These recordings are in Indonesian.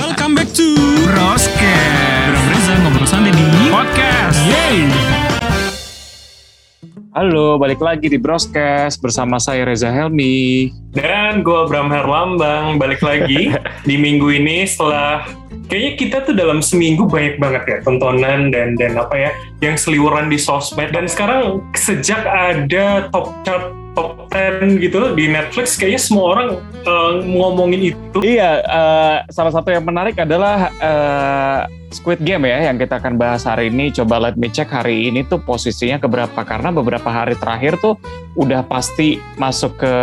Welcome back to Broscast Bram Reza ngobrol santai di Podcast. Yeay Halo, balik lagi di Broscast bersama saya Reza Helmi. Dan gue Bram Herlambang balik lagi di minggu ini setelah kayaknya kita tuh dalam seminggu banyak banget ya tontonan dan dan apa ya yang seliweran di sosmed. Dan sekarang sejak ada top chart top 10 gitu di Netflix kayaknya semua orang uh, ngomongin itu. Iya, uh, salah satu yang menarik adalah uh, Squid Game ya yang kita akan bahas hari ini. Coba let me check hari ini tuh posisinya keberapa karena beberapa hari terakhir tuh udah pasti masuk ke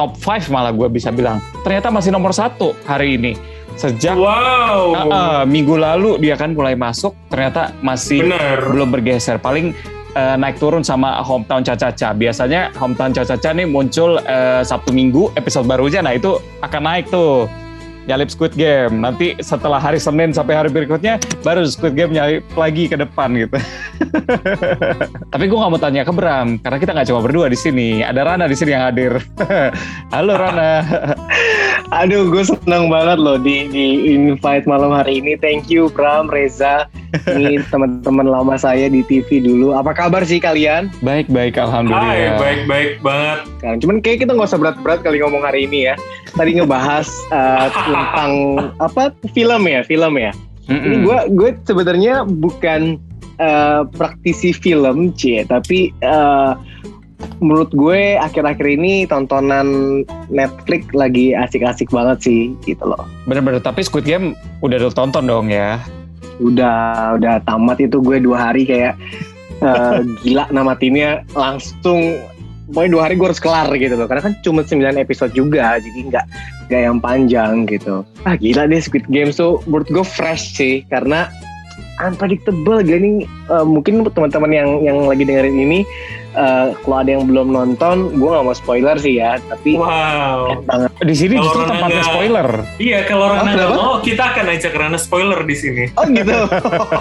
top 5 malah gue bisa bilang. Ternyata masih nomor satu hari ini. Sejak wow. uh, uh, minggu lalu dia kan mulai masuk, ternyata masih Bener. belum bergeser. Paling uh, naik turun sama hometown Caca-Caca. Biasanya hometown Caca-Caca nih muncul uh, Sabtu Minggu episode barunya, nah itu akan naik tuh nyalip Squid Game. Nanti setelah hari Senin sampai hari berikutnya baru Squid Game nyalip lagi ke depan gitu. Tapi gue nggak mau tanya ke Bram karena kita nggak cuma berdua di sini. Ada Rana di sini yang hadir. Halo Rana. Aduh, gue senang banget loh di di invite malam hari ini. Thank you Bram, Reza. Ini teman-teman lama saya di TV dulu. Apa kabar sih kalian? Baik baik Hai, alhamdulillah. baik-baik banget. Kan, cuman kayak kita nggak usah berat-berat kali ngomong hari ini ya. Tadi ngebahas uh, tentang apa film ya, film ya. Ini Mm-mm. gue gue sebenarnya bukan uh, praktisi film, cie, tapi uh, menurut gue akhir-akhir ini tontonan Netflix lagi asik-asik banget sih, gitu loh. Bener-bener. Tapi Squid Game udah lu tonton dong ya. udah udah tamat itu gue dua hari kayak eh, gila namatinnya langsung pokoknya dua hari gue harus kelar gitu loh karena kan cuma 9 episode juga jadi nggak nggak yang panjang gitu ah gila deh Squid Game tuh menurut gue fresh sih karena unpredictable gini eh, mungkin teman-teman yang yang lagi dengerin ini eh, kalau ada yang belum nonton gue nggak mau spoiler sih ya tapi Wow. banget Di sini Kalau justru tempatnya nggak- spoiler. Iya, kalau Oh, Rana nggak kenapa? mau, kita akan ajak Rana spoiler di sini. oh gitu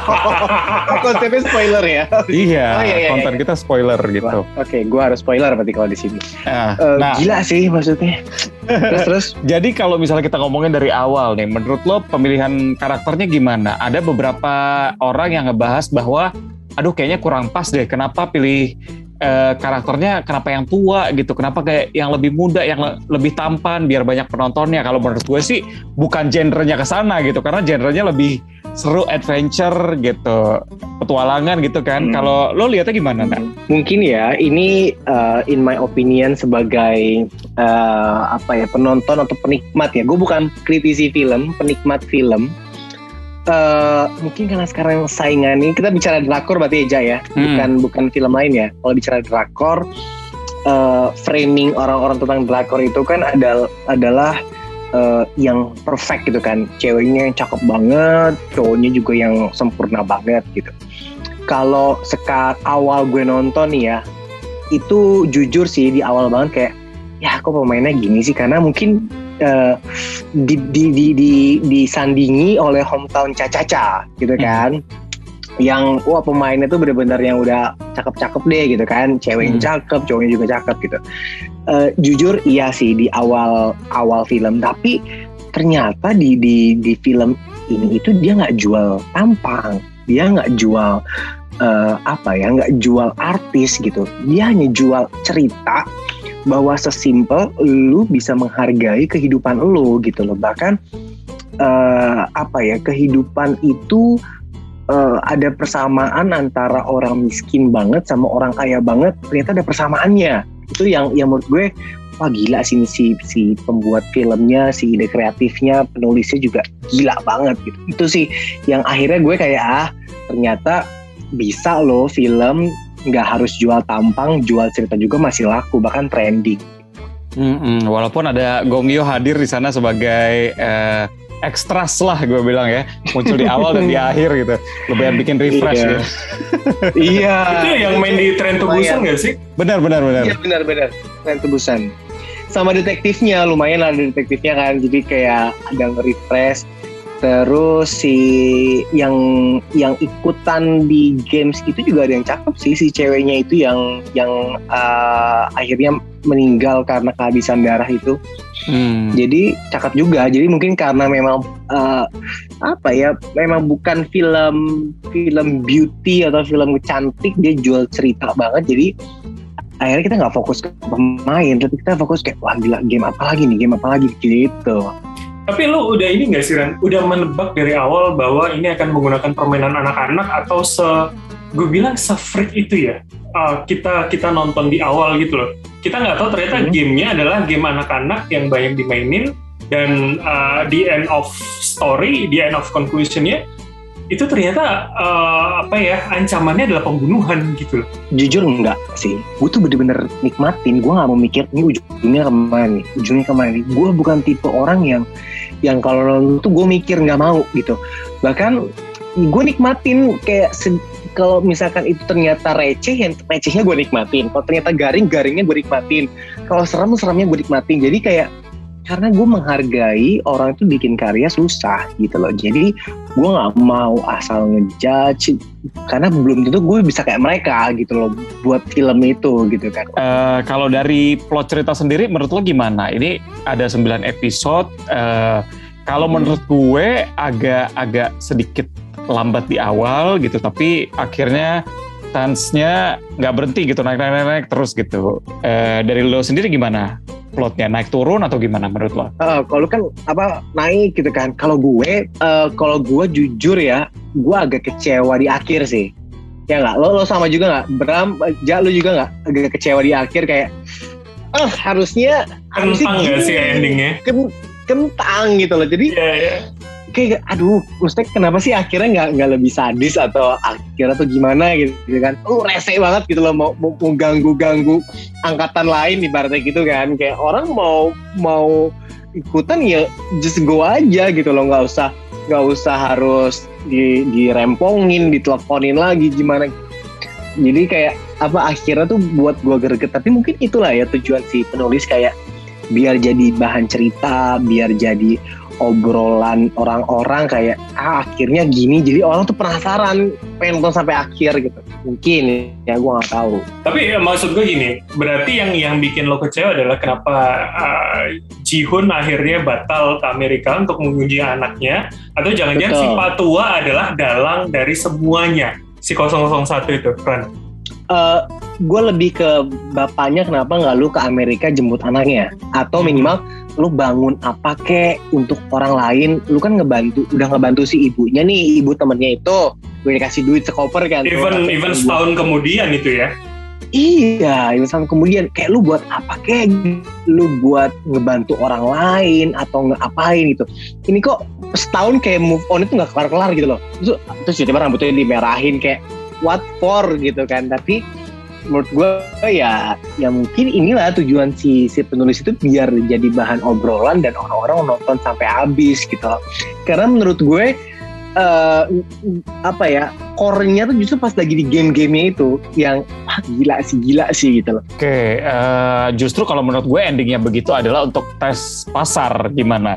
oh, konsepnya spoiler ya Iya, Oh, iya, iya, konten iya. kita spoiler gitu. Oke, gue harus spoiler berarti kalau di sini. Nah, Eh, nah, Gila sih maksudnya. terus terus. jadi kalau misalnya kita ngomongin dari awal nih, menurut lo pemilihan karakternya gimana? Ada beberapa orang yang ngebahas bahwa, aduh kayaknya kurang pas deh. Kenapa pilih eh, karakternya? Kenapa yang tua gitu? Kenapa kayak yang lebih muda, yang le- lebih tampan, biar banyak penontonnya? Kalau menurut gue sih bukan genrenya ke sana gitu, karena genrenya lebih seru adventure gitu, petualangan gitu kan. Hmm. Kalau lo lihatnya gimana, Nak? Mungkin ya ini uh, in my opinion sebagai uh, apa ya penonton atau penikmat ya. Gue bukan kritisi film, penikmat film. Eh, mungkin karena sekarang saingannya kita bicara drakor berarti Jay, ya, Hmm. bukan bukan film lain ya. Kalau bicara drakor, eh, framing orang-orang tentang drakor itu kan adalah adalah eh, yang perfect gitu kan, ceweknya yang cakep banget, cowoknya juga yang sempurna banget gitu. Kalau sekar awal gue nonton nih ya, itu jujur sih di awal banget kayak ya kok pemainnya gini sih karena mungkin eh, di, di, di, di, disandingi oleh hometown Caca-Caca gitu kan. Yang wah pemainnya tuh bener-bener yang udah cakep-cakep deh gitu kan. Cewek yang Hmm. cakep cowoknya juga cakep gitu. Eh, jujur iya sih di awal awal film. Tapi ternyata di di di film ini itu dia nggak jual tampang. Dia nggak jual eh, apa ya nggak jual artis gitu. Dia hanya jual cerita bahwa sesimpel lu bisa menghargai kehidupan lu gitu loh. Bahkan eh, apa ya kehidupan itu eh, ada persamaan antara orang miskin banget sama orang kaya banget ternyata ada persamaannya. Itu yang yang menurut gue wah gila sih si si pembuat filmnya si ide kreatifnya penulisnya juga gila banget gitu. Itu sih yang akhirnya gue kayak ah ternyata bisa loh film nggak harus jual tampang jual cerita juga masih laku bahkan trending Mm-mm, walaupun ada Gong Yoo hadir di sana sebagai eh, ekstras lah gue bilang ya muncul di awal dan di akhir gitu lebih yang bikin refresh Iya. gitu. iya Itu yang main di tren tubusan nggak sih? benar benar benar Iya benar-benar tren tebusan. Sama detektifnya lumayan lah ada detektifnya kan jadi kayak ada nge-refresh. Terus si yang yang ikutan di games itu juga ada yang cakep sih si ceweknya itu yang yang uh, akhirnya meninggal karena kehabisan darah itu. Hmm. Jadi cakep juga. Jadi mungkin karena memang eh, apa ya, memang bukan film film beauty atau film cantik dia jual cerita banget. Jadi akhirnya kita nggak fokus ke pemain, tapi kita fokus kayak wah gila game apa lagi nih, game apa lagi gitu. Tapi lu udah ini nggak sih Ren? Udah menebak dari awal bahwa ini akan menggunakan permainan anak-anak atau se gue bilang se itu ya? Uh, kita kita nonton di awal gitu loh. Kita nggak tahu ternyata Hmm. gamenya adalah game anak-anak yang banyak dimainin dan uh, di end of story, di end of conclusionnya itu ternyata uh, apa ya ancamannya adalah pembunuhan gitu loh. Jujur enggak sih, gue tuh bener-bener nikmatin. Gue nggak mau mikir ini ujungnya ke mana nih, ujungnya ke mana nih. Gue bukan tipe orang yang yang kalau tuh gue mikir nggak mau gitu. Bahkan gue nikmatin kayak kalau misalkan itu ternyata receh, yang recehnya gue nikmatin. Kalau ternyata garing, garingnya gue nikmatin. Kalau serem, seremnya gue nikmatin. Jadi kayak karena gue menghargai orang itu bikin karya susah gitu loh. Jadi gue nggak mau asal ngejudge karena belum tentu gue bisa kayak mereka gitu loh buat film itu gitu kan. Eh, kalau dari plot cerita sendiri menurut lo gimana? Ini ada 9 episode. eh, kalau Hmm. menurut gue agak-agak sedikit lambat di awal gitu, tapi akhirnya tense-nya nggak berhenti gitu naik naik naik, naik terus gitu. Eh, dari lo sendiri gimana? Plotnya naik turun atau gimana menurut lo? Eh, kalau kan apa naik gitu kan. Kalau gue, eh, kalau gue jujur ya, gue agak kecewa di akhir sih. Ya nggak, lo, lo sama juga nggak? Bram, Ja, lo juga nggak agak kecewa di akhir kayak, ah harusnya harusnya Kentang nggak gini. sih endingnya? Ken- kentang gitu loh. Jadi Iya, iya. Kayak aduh maksudnya kenapa sih akhirnya nggak nggak lebih sadis atau akhirnya tuh gimana? Gitu, kan. Oh rese banget gitu loh mau mau, ganggu ganggu angkatan lain ibaratnya gitu kan. Kayak orang mau mau ikutan ya just go aja gitu loh. Nggak usah nggak usah harus di dirempongin diteleponin lagi gimana. Jadi kayak apa akhirnya tuh buat gua greget. Tapi mungkin itulah ya tujuan si penulis kayak biar jadi bahan cerita biar jadi obrolan orang-orang kayak ah akhirnya gini jadi orang tuh penasaran pengen nonton sampai akhir gitu mungkin ya gua nggak tahu Tapi ya, maksud gue gini, berarti yang yang bikin lo kecewa adalah kenapa uh, Jihun akhirnya batal ke Amerika untuk mengunjungi anaknya, atau jangan-jangan si. Patua adalah dalang dari semuanya si 001 itu, Ran? eh gue lebih ke bapaknya kenapa nggak lu ke Amerika jemput anaknya? Atau minimal lu bangun apa kek untuk orang lain? Lu kan ngebantu udah ngebantu si ibunya nih ibu temennya itu. Gue dikasih duit sekoper kan. Even even setahun kemudian itu ya. Iya, even setahun kemudian. Kayak lu buat apa kek lu buat ngebantu orang lain atau ngapain gitu. Ini kok setahun kayak move on itu nggak kelar-kelar gitu loh. Terus, terus tiba-tiba rambutnya dimerahin kayak what for? gitu kan. Tapi menurut gue ya ya mungkin inilah tujuan si si penulis itu biar jadi bahan obrolan dan orang-orang nonton sampai habis gitu. Karena menurut gue eh apa ya core-nya tuh justru pas lagi di game-gamenya itu yang ah, gila sih gila sih gitu loh. Oke, eh, justru kalau menurut gue endingnya begitu adalah untuk tes pasar gimana.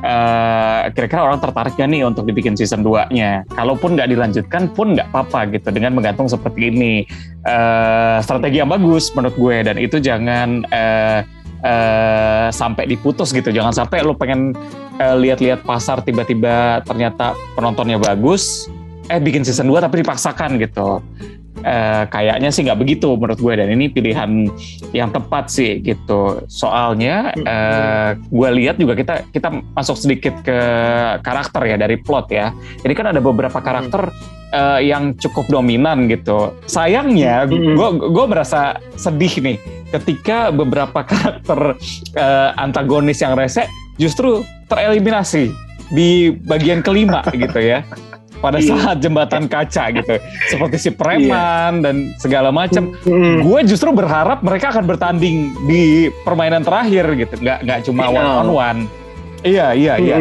Eh, kira-kira orang tertarik gak nih untuk dibikin season 2-nya? Kalaupun nggak dilanjutkan pun nggak apa-apa gitu dengan menggantung seperti ini. Eh, strategi yang bagus menurut gue dan itu jangan eh, eh, sampai diputus gitu. Jangan sampai lo pengen eh, lihat-lihat pasar tiba-tiba ternyata penontonnya bagus, eh bikin season 2 tapi dipaksakan gitu. Eh, kayaknya sih nggak begitu menurut gue dan ini pilihan yang tepat sih gitu. Soalnya eh, gue lihat juga kita kita masuk sedikit ke karakter ya dari plot ya. Ini kan ada beberapa karakter eh, yang cukup dominan gitu. Sayangnya gue gue merasa sedih nih ketika beberapa karakter eh, antagonis yang rese justru tereliminasi di bagian kelima gitu ya pada Iya. saat jembatan kaca gitu. Seperti si preman dan segala macam gue justru berharap mereka akan bertanding di permainan terakhir gitu. Nggak nggak cuma Final. one on one. Iya iya iya.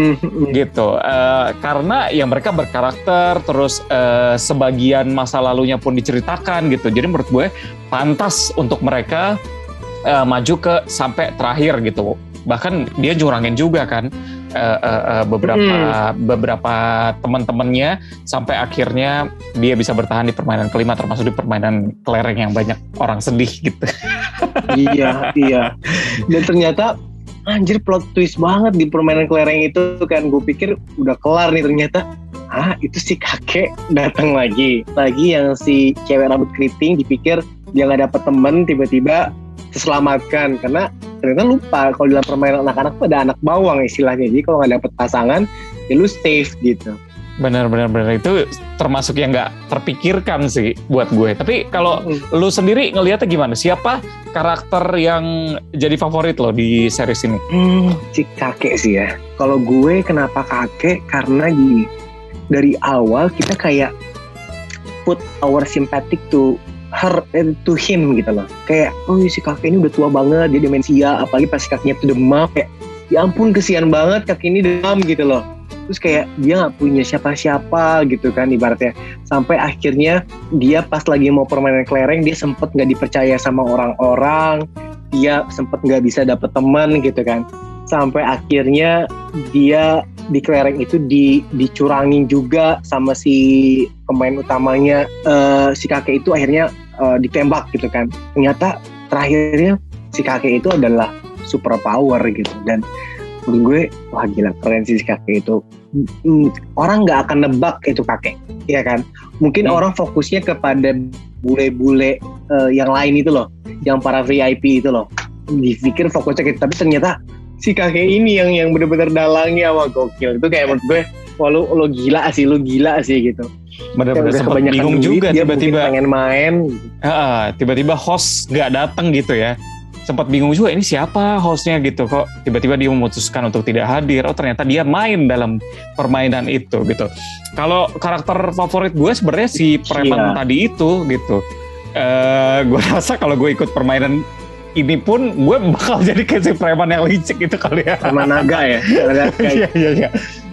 Gitu. Eh, karena yang mereka berkarakter terus eh, sebagian masa lalunya pun diceritakan gitu. Jadi menurut gue pantas untuk mereka eh, maju ke sampai terakhir gitu. Bahkan dia jurangin juga kan eh, eh, eh, beberapa beberapa teman-temannya sampai akhirnya dia bisa bertahan di permainan kelima termasuk di permainan kelereng yang banyak orang sedih gitu. Iya iya. Dan ternyata anjir plot twist banget di permainan kelereng itu kan. Gue pikir udah kelar nih ternyata. Ah itu si kakek datang lagi. Lagi yang si cewek rambut keriting dipikir dia nggak dapet temen tiba-tiba terselamatkan karena ternyata lupa kalau dalam permainan anak-anak ada anak bawang istilahnya jadi kalau nggak dapet pasangan ya lu safe gitu Benar-benar benar itu termasuk yang nggak terpikirkan sih buat gue. Tapi kalau lu sendiri ngelihatnya gimana? Siapa karakter yang jadi favorit lo di series ini? Hmm, si kakek sih ya. Kalau gue kenapa kakek? Karena gini, dari awal kita kayak put our sympathetic to her and to him gitu loh. Kayak, oh si kakek ini udah tua banget, dia demensia, apalagi pas kakinya tuh demam, kayak, ya ampun kesian banget kaki ini demam gitu loh. Terus kayak dia nggak punya siapa-siapa gitu kan ibaratnya. Sampai akhirnya dia pas lagi mau permainan kelereng, dia sempet nggak dipercaya sama orang-orang, dia sempet nggak bisa dapet teman gitu kan. Sampai akhirnya dia di kelereng itu di, dicurangin juga sama si pemain utamanya. Eh, si kakek itu akhirnya eh, ditembak gitu kan. Ternyata terakhirnya si kakek itu adalah super power gitu. Dan menurut gue wah gila keren sih si kakek itu. Hmm, orang nggak akan nebak itu kakek ya kan? Mungkin Hmm. orang fokusnya kepada bule-bule eh, yang lain itu loh yang para VIP itu loh. Dipikir fokusnya gitu tapi ternyata si kakek ini yang yang benar-benar dalangnya wah gokil itu kayak menurut gue wah lu, lu gila sih lu gila sih gitu udah sempat bingung duit, juga tiba-tiba. pengen main Heeh, tiba-tiba host nggak datang gitu ya. Sempat bingung juga ini siapa hostnya gitu kok tiba-tiba dia memutuskan untuk tidak hadir. Oh ternyata dia main dalam permainan itu gitu. Kalau karakter favorit gue sebenarnya si preman Iya. tadi itu gitu. Eh gue rasa kalau gue ikut permainan ini pun gue bakal jadi kayak si preman yang licik itu kali ya. sama naga ya Iya iya iya.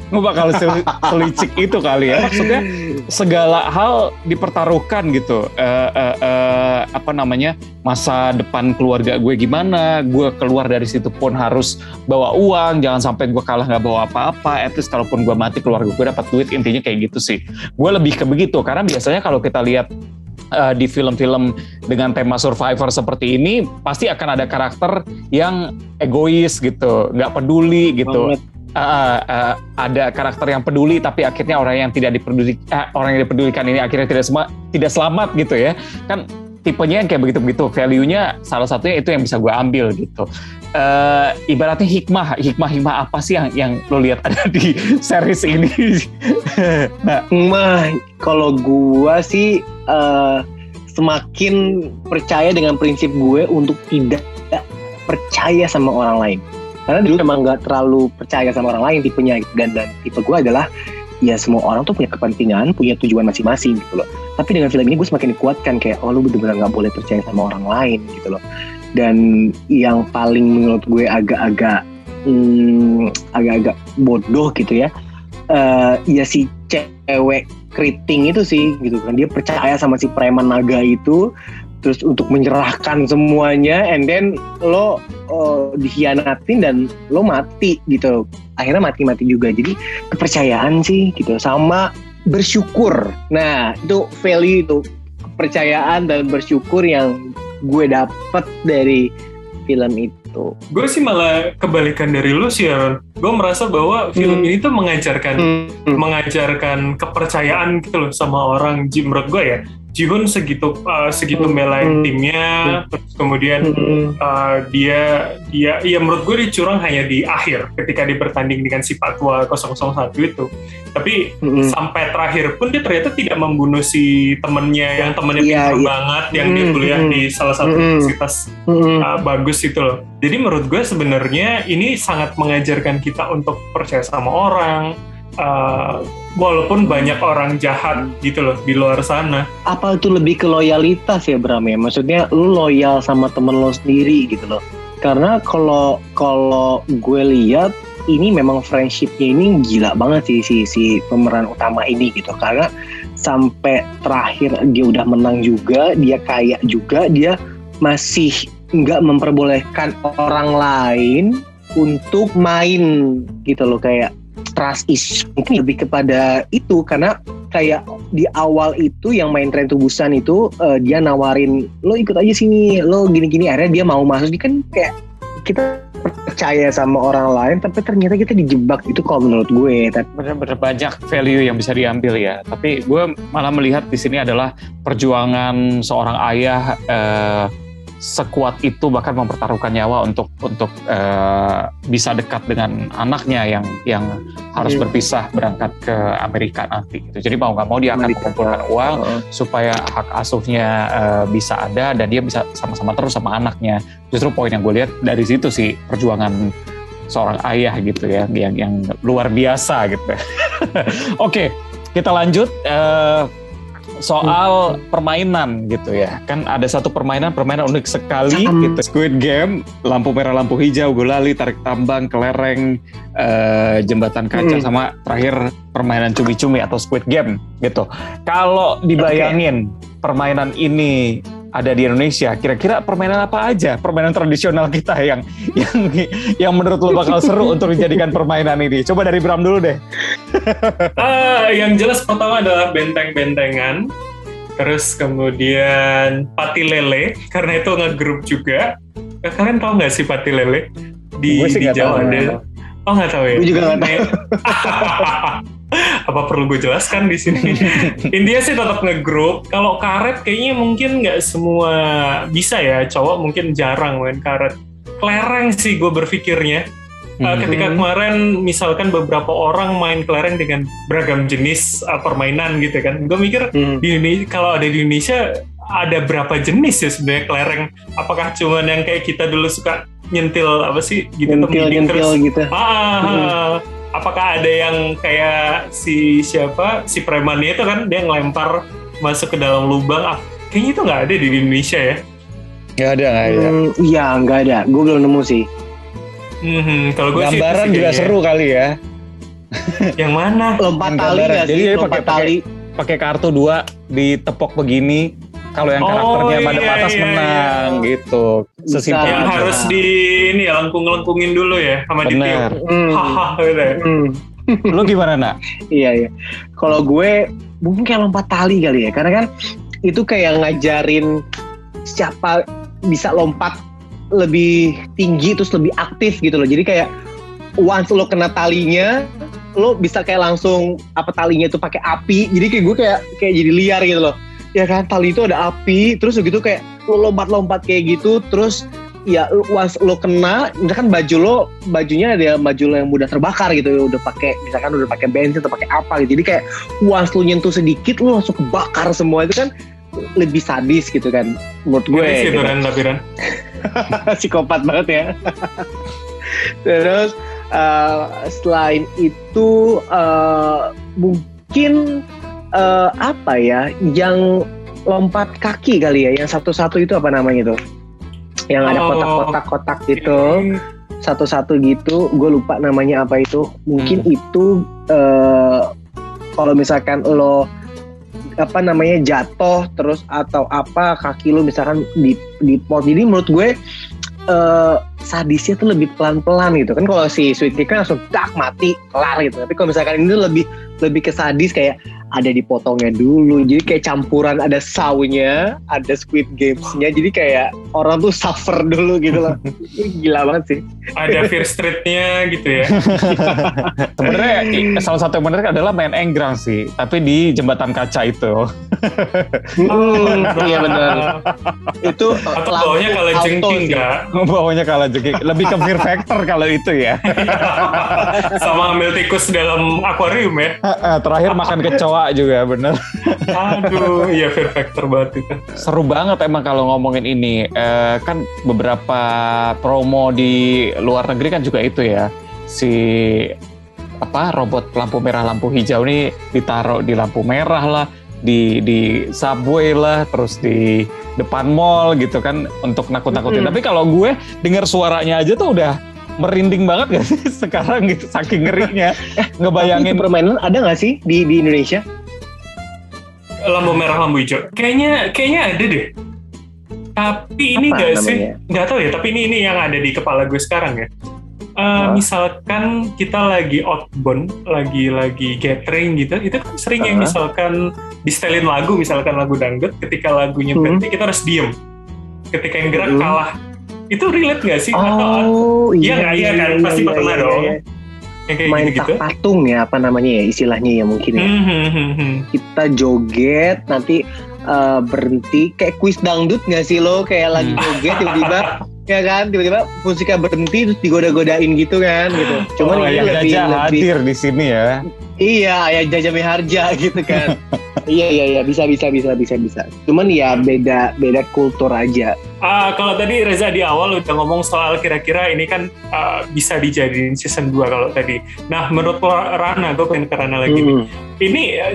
Gue bakal sel- selicik itu kali ya. Maksudnya segala hal dipertaruhkan gitu. Eh, eh, eh, apa namanya masa depan keluarga gue gimana? Gue keluar dari situ pun harus bawa uang. Jangan sampai gue kalah nggak bawa apa-apa. At least kalaupun gue mati keluarga gue dapat duit. Intinya kayak gitu sih. Gue lebih ke begitu karena biasanya kalau kita lihat eh, di film-film dengan tema survivor seperti ini pasti akan ada karakter yang egois gitu, nggak peduli gitu. Banget. uh, uh, ada karakter yang peduli tapi akhirnya orang yang tidak dipeduli uh, orang yang dipedulikan ini akhirnya tidak semua tidak selamat gitu ya. Kan tipenya yang kayak begitu-begitu value-nya salah satunya itu yang bisa gue ambil gitu. Eh, ibaratnya hikmah hikmah hikmah apa sih yang yang lo lihat ada di series ini? Nah. Mah, kalau gua sih eh, semakin percaya dengan prinsip gue untuk tidak percaya sama orang lain. Karena dulu emang nggak terlalu percaya sama orang lain tipenya dan dan tipe gue adalah ya semua orang tuh punya kepentingan, punya tujuan masing-masing gitu loh. Tapi dengan film ini gue semakin dikuatkan kayak oh lu bener-bener nggak boleh percaya sama orang lain gitu loh. Dan yang paling menurut gue agak-agak hmm, agak-agak bodoh gitu ya eh ya si cewek keriting itu sih gitu kan. Dia percaya sama si preman naga itu terus untuk menyerahkan semuanya and then lo oh, dikhianatin dan lo mati gitu. Akhirnya mati-mati juga. Jadi kepercayaan sih gitu. Sama bersyukur. Nah itu value itu kepercayaan dan bersyukur yang gue dapet dari film itu Gue sih malah kebalikan dari lu sih, Aaron. Gue merasa bahwa film Hmm. ini tuh mengajarkan Hmm. mengajarkan kepercayaan gitu loh sama orang. Menurut gue ya, Jihun segitu uh, segitu Hmm. belain Hmm. timnya, terus kemudian Hmm. uh, dia dia ya menurut gue dicurang hanya di akhir ketika dia bertanding dengan si Patwa 001 itu. Tapi Hmm. sampai terakhir pun dia ternyata tidak membunuh si temennya yang temennya Iya, pintar iya. banget yang dia Hmm, kuliah hmm. di salah satu Hmm. universitas Hmm. uh, bagus itu loh. Jadi menurut gue sebenarnya ini sangat mengajarkan kita untuk percaya sama orang. Uh, walaupun banyak orang jahat gitu loh di luar sana. apa itu lebih ke loyalitas ya Bram ya? Maksudnya lu loyal sama temen lo sendiri gitu loh. Karena kalau kalau gue lihat ini memang friendshipnya ini gila banget sih si si pemeran utama ini gitu. Karena sampai terakhir dia udah menang juga, dia kaya juga, dia masih nggak memperbolehkan orang lain untuk main gitu loh kayak trust is mungkin lebih kepada itu karena kayak di awal itu yang main tren tubusan itu eh, dia nawarin lo ikut aja sini lo gini-gini. Akhirnya dia mau masuk. Dia kan kayak kita percaya sama orang lain tapi ternyata kita dijebak. Itu kalau menurut gue benar-benar banyak value yang bisa diambil ya. Tapi gue malah melihat di sini adalah perjuangan seorang ayah eh, sekuat itu bahkan mempertaruhkan nyawa untuk untuk eh, bisa dekat dengan anaknya yang yang harus Iya. berpisah berangkat ke Amerika nanti. Gitu. Jadi mau nggak mau dia akan mengumpulkan uang Heeh. supaya hak asuhnya eh, bisa ada dan dia bisa sama-sama terus sama anaknya. Justru poin yang gue lihat dari situ sih perjuangan seorang ayah gitu ya yang yang luar biasa gitu. Oke, kita lanjut eh, soal permainan gitu ya. Kan ada satu permainan permainan unik sekali Hmm. gitu. Squid Game, lampu merah lampu hijau, gulali, tarik tambang, kelereng, eh, jembatan kaca Hmm. sama terakhir permainan cumi-cumi atau Squid Game gitu. Kalau dibayangin permainan ini ada di Indonesia, kira-kira permainan apa aja? Permainan tradisional kita yang yang yang menurut lo bakal seru untuk dijadikan permainan ini. Coba dari Bram dulu deh. Ah, yang jelas pertama adalah benteng-bentengan. Terus kemudian pati lele, karena itu ngegrup juga. Eh, Kalian tahu nggak sih pati lele? Di, di. Jawa ada. Oh nggak tahu ya? Gue juga nggak tahu. Apa perlu gue jelaskan di sini? Intinya sih tetap ngegrup. Kalau karet kayaknya mungkin nggak semua bisa ya. Cowok mungkin jarang main karet. Kelereng sih gue berpikirnya. Uh, Hmm. ketika kemarin misalkan beberapa orang main kelereng dengan beragam jenis uh, permainan gitu kan, gue mikir Hmm. di Indonesia kalau ada di Indonesia ada berapa jenis ya sebenarnya kelereng? Apakah cuman yang kayak kita dulu suka nyentil apa sih gitu nyentil nyentil gitu Ah, ah, ah. Apakah ada yang kayak si siapa si premannya itu kan dia ngelempar masuk ke dalam lubang? Ah, kayaknya itu nggak ada di Indonesia ya. Nggak ada, nggak ada. Hmm, iya nggak ada gue belum nemu sih Mhm, kalau gue Gambaran sih juga kayaknya. seru kali ya. Yang mana? lompat tali nggak Jadi sih dia lompat pakai- tali Pakai kartu dua ditepok begini. Kalau yang Oh, karakternya pada iya, atas iya, menang iya. gitu. Sesimpel Yang harus di ini ya lengkung-lengkungin dulu ya sama Bener. ditiup. Hmm. Gitu ya. Hmm. Lu gimana nak? Iya iya. Kalau gue mungkin kayak lompat tali kali ya, karena kan itu kayak ngajarin siapa bisa lompat lebih tinggi terus lebih aktif gitu loh. Jadi kayak once lo kena talinya, lo bisa kayak langsung apa talinya itu pakai api. Jadi kayak gue kayak kayak jadi liar gitu loh. Ya kan tali itu ada api, terus begitu kayak lo lompat-lompat kayak gitu, terus ya once lo kena misalkan baju lo bajunya ada baju lo yang mudah terbakar gitu udah pakai misalkan udah pakai bensin atau pakai apa gitu jadi kayak once lo nyentuh sedikit lo langsung kebakar semua itu kan lebih sadis gitu kan menurut gue sih gitu. Ran tapi Ran. psikopat banget ya terus eh, selain itu eh, mungkin eh, apa ya yang lompat kaki kali ya yang satu-satu itu apa namanya tuh yang ada Oh. kotak-kotak-kotak gitu satu-satu gitu gue lupa namanya apa itu. Mungkin itu eh, kalau misalkan lo apa namanya jatuh terus atau apa kaki lo misalkan di di pot. Jadi menurut gue eh, sadisnya tuh lebih pelan-pelan gitu. Kan kalau si Sweet Cake kan langsung dak mati. Kelar gitu. Tapi kalau misalkan ini tuh lebih lebih ke sadis kayak ada dipotongnya dulu jadi kayak campuran ada saunya ada Squid Games-nya jadi kayak orang tuh suffer dulu gitu loh gila banget sih Ada Fear Street-nya gitu ya. Sebenarnya salah satu yang menarik adalah main enggrang sih, tapi di jembatan kaca itu. Hmm, iya benar itu eh, Atau lampu bawahnya kalau jengking nggak? Bawahnya kalah jengking. Lebih ke fear factor kalau itu ya. Sama ambil tikus dalam akuarium ya. Terakhir makan kecoa juga bener. Aduh, iya Fear Factor banget itu. Seru banget emang kalau ngomongin ini. Eh, kan beberapa promo di luar negeri kan juga itu ya. Si apa robot lampu merah lampu hijau ini ditaruh di lampu merah lah di di subway lah terus di depan mall gitu kan untuk nakut-nakutin Mm-mm. tapi kalau gue dengar suaranya aja tuh udah merinding banget gak sih sekarang gitu saking ngerinya Tapi ngebayangin itu permainan ada nggak sih di di Indonesia Lampu merah, lampu hijau. Kayaknya kayaknya ada deh. Tapi ini Apa nggak sih? namanya? Nggak tahu ya. Tapi ini ini yang ada di kepala gue sekarang ya. Eh, Hah? misalkan kita lagi outbound, lagi lagi gathering gitu, itu kan sering yang Hah? misalkan distelin lagu, misalkan lagu dangdut, ketika lagunya Hmm. berhenti kita harus diem. Ketika yang gerak Hmm. kalah. Itu relate nggak sih? Atau Oh Iya nggak? Iya kan? Pasti pernah dong. yang kayak Main gitu-gitu? tak patung ya apa namanya ya istilahnya ya mungkin ya. Hmm, hmm, hmm, hmm. Kita joget nanti eh, berhenti kayak kuis dangdut nggak sih lo kayak lagi Hmm. joget tiba-tiba ya kan tiba-tiba musiknya berhenti terus digoda-godain gitu kan gitu. Cuman Oh, ini yang lebih, Jaja lebih hadir di sini ya. Iya, ayah Jaja Miharja gitu kan. iya iya iya bisa bisa bisa bisa bisa. Cuman ya beda beda kultur aja. Ah, kalau tadi Reza di awal udah ngomong soal kira-kira ini kan ah, bisa dijadiin season 2 kalau tadi. Nah, menurut Rana, gue pengen ke Rana lagi nih. Mm. Ini eh,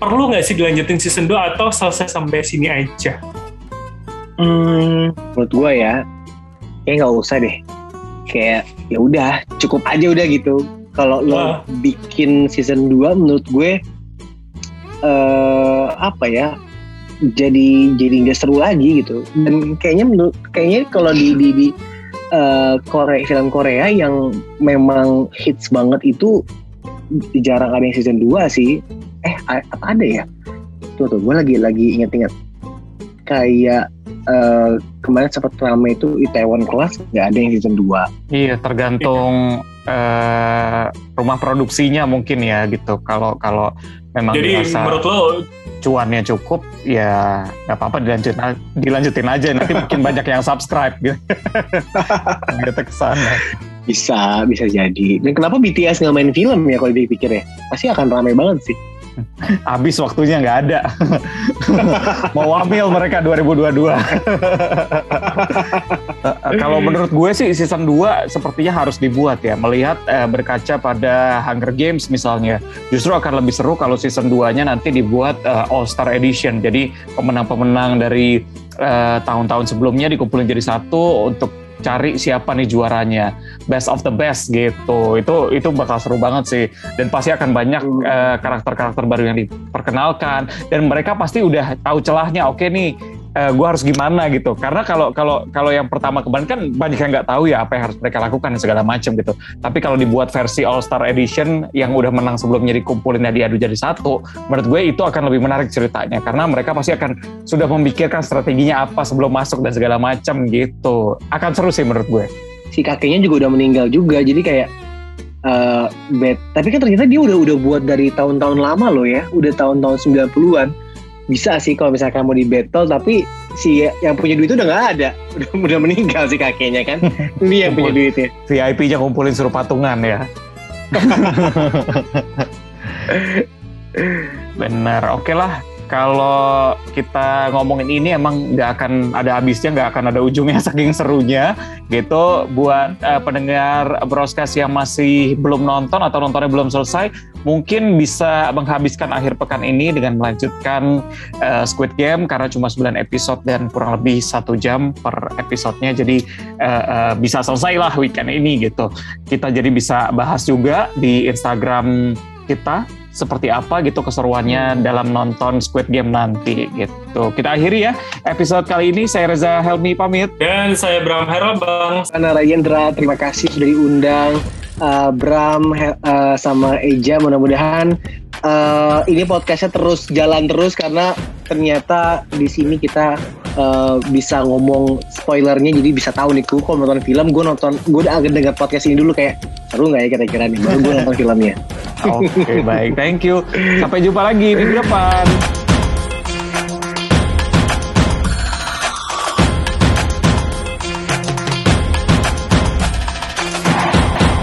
perlu nggak sih dilanjutin season 2 atau selesai sampai sini aja? Hmm, menurut gue ya, kayak nggak usah deh. Kayak ya udah cukup aja udah gitu. Kalau lo bikin season 2 menurut gue eh apa ya? Jadi jadi nggak seru lagi gitu. Dan kayaknya menurut kayaknya kalau di di, di eh, Korea film Korea yang memang hits banget itu jarang ada yang season 2 sih. Eh apa ada ya? Tuh tuh gue lagi lagi inget-inget kayak eh, kemarin sempat rame itu Itaewon Class nggak ada yang season 2 Iya, tergantung eh, rumah produksinya mungkin ya gitu. Kalau kalau memang Jadi dirasa menurut lo cuannya cukup, ya nggak apa-apa dilanjutin, dilanjutin aja. Nanti mungkin banyak yang subscribe gitu. gitu ke sana. bisa bisa jadi dan kenapa BTS nggak main film ya kalau dipikir ya pasti akan rame banget sih Habis waktunya nggak ada. Mau wamil mereka 2022. Eh, Kalau menurut gue sih season 2 sepertinya harus dibuat ya. Melihat eh, berkaca pada Hunger Games misalnya. Justru akan lebih seru kalau season 2-nya nanti dibuat eh, All Star Edition. Jadi pemenang-pemenang dari eh, tahun-tahun sebelumnya dikumpulin jadi satu untuk cari siapa nih juaranya. Best of the best gitu. Itu itu bakal seru banget sih. Dan pasti akan banyak Hmm. eh, karakter-karakter baru yang diperkenalkan. Dan mereka pasti udah tahu celahnya. Oke nih gue harus gimana gitu. Karena kalau kalau kalau yang pertama kemarin kan banyak yang nggak tahu ya apa yang harus mereka lakukan dan segala macam gitu. Tapi kalau dibuat versi All Star Edition yang udah menang sebelumnya dikumpulin dan diadu jadi satu menurut gue itu akan lebih menarik ceritanya. Karena mereka pasti akan sudah memikirkan strateginya apa sebelum masuk dan segala macam gitu. Akan seru sih menurut gue. Si kakeknya juga udah meninggal juga jadi kayak eh bet tapi kan ternyata dia udah udah buat dari tahun-tahun lama loh ya. Udah tahun-tahun 90-an bisa sih kalau misalkan mau di battle tapi si yang punya duit itu udah nggak ada. Udah udah meninggal si kakeknya kan. Dia yang punya duitnya VIP-nya kumpulin suruh patungan ya. Bener, oke lah. Kalau kita ngomongin ini emang nggak akan ada habisnya, nggak akan ada ujungnya saking serunya gitu. Buat eh, pendengar broadcast yang masih belum nonton atau nontonnya belum selesai, mungkin bisa menghabiskan akhir pekan ini dengan melanjutkan eh, Squid Game karena cuma 9 episode dan kurang lebih satu jam per episodenya. Jadi eh, eh, bisa selesai lah weekend ini gitu. Kita jadi bisa bahas juga di Instagram kita seperti apa gitu keseruannya dalam nonton Squid Game nanti gitu. Kita akhiri ya episode kali ini. Saya Reza Helmi pamit. dan saya Bram Herobang. Ana Rayendra terima kasih sudah diundang Uh, Bram uh, sama Eja mudah-mudahan uh, ini podcastnya terus jalan terus karena ternyata di sini kita uh, bisa ngomong spoilernya jadi bisa tahu nih gue kalau nonton film gue nonton gue udah agak dengar podcast ini dulu kayak seru nggak ya kira-kira nih baru gue nonton filmnya Oke baik, thank you. Sampai jumpa lagi minggu depan.